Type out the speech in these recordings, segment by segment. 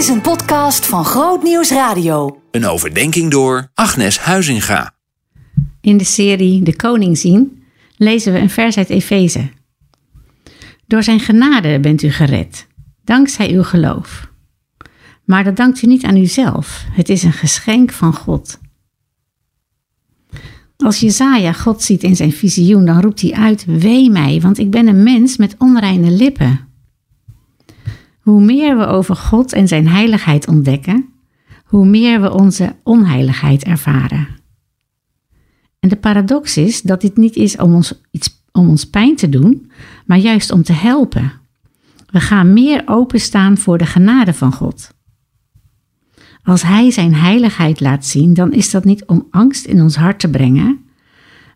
is een podcast van Groot Nieuws Radio. Een overdenking door Agnes Huizinga. In de serie De Koning zien lezen we een vers uit Efeze. Door zijn genade bent u gered, dankzij uw geloof. Maar dat dankt u niet aan uzelf, het is een geschenk van God. Als Jezaja God ziet in zijn visioen, dan roept hij uit: Wee mij, want ik ben een mens met onreine lippen. Hoe meer we over God en zijn heiligheid ontdekken, hoe meer we onze onheiligheid ervaren. En de paradox is dat dit niet is om ons, iets, om ons pijn te doen, maar juist om te helpen. We gaan meer openstaan voor de genade van God. Als Hij Zijn heiligheid laat zien, dan is dat niet om angst in ons hart te brengen,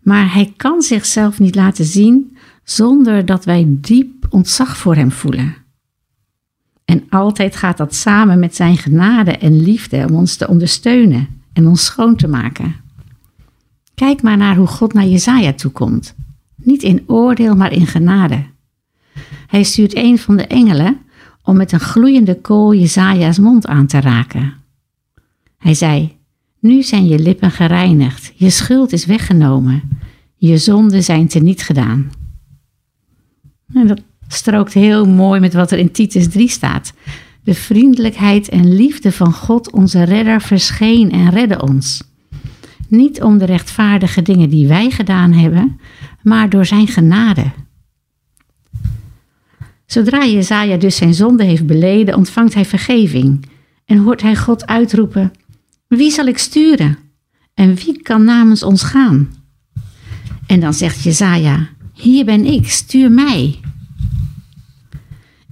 maar Hij kan zichzelf niet laten zien zonder dat wij diep ontzag voor Hem voelen. En altijd gaat dat samen met Zijn genade en liefde om ons te ondersteunen en ons schoon te maken. Kijk maar naar hoe God naar Jezaja toekomt. Niet in oordeel, maar in genade. Hij stuurt een van de engelen om met een gloeiende kool Jezaja's mond aan te raken. Hij zei, nu zijn je lippen gereinigd, je schuld is weggenomen, je zonden zijn teniet gedaan. En dat strookt heel mooi met wat er in Titus 3 staat. De vriendelijkheid en liefde van God, onze redder, verscheen en redde ons. Niet om de rechtvaardige dingen die wij gedaan hebben, maar door zijn genade. Zodra Jezaja dus zijn zonde heeft beleden, ontvangt hij vergeving en hoort hij God uitroepen: Wie zal ik sturen? En wie kan namens ons gaan? En dan zegt Jezaja: Hier ben ik, stuur mij.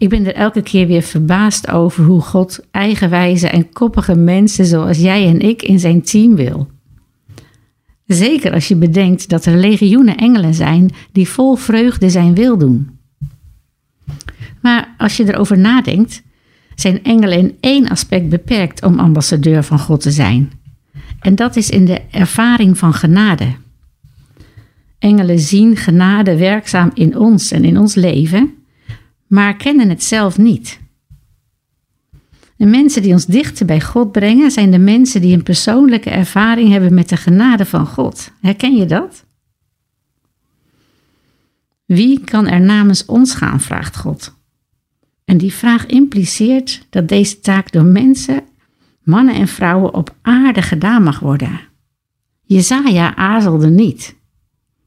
Ik ben er elke keer weer verbaasd over hoe God eigenwijze en koppige mensen zoals jij en ik in zijn team wil. Zeker als je bedenkt dat er legioenen engelen zijn die vol vreugde zijn wil doen. Maar als je erover nadenkt, zijn engelen in één aspect beperkt om ambassadeur van God te zijn. En dat is in de ervaring van genade. Engelen zien genade werkzaam in ons en in ons leven, maar kennen het zelf niet. De mensen die ons dichter bij God brengen zijn de mensen die een persoonlijke ervaring hebben met de genade van God. Herken je dat? Wie kan er namens ons gaan, vraagt God. En die vraag impliceert dat deze taak door mensen, mannen en vrouwen op aarde gedaan mag worden. Jezaja aarzelde niet.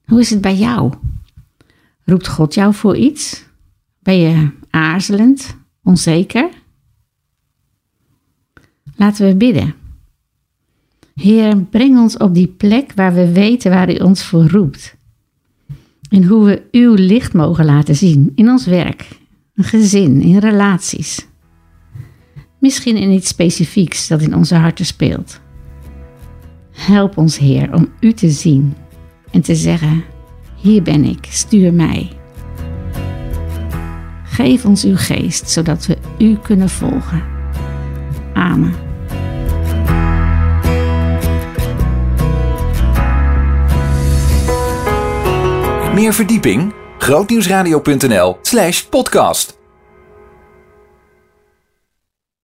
Hoe is het bij jou? Roept God jou voor iets? Ben je aarzelend, onzeker? Laten we bidden. Heer, breng ons op die plek waar we weten waar U ons voor roept. En hoe we Uw licht mogen laten zien in ons werk, een gezin, in relaties. Misschien in iets specifieks dat in onze harten speelt. Help ons, Heer, om U te zien en te zeggen: Hier ben ik, stuur mij. Geef ons uw geest, zodat we u kunnen volgen. Amen. Meer verdieping? grootnieuwsradio.nl slash podcast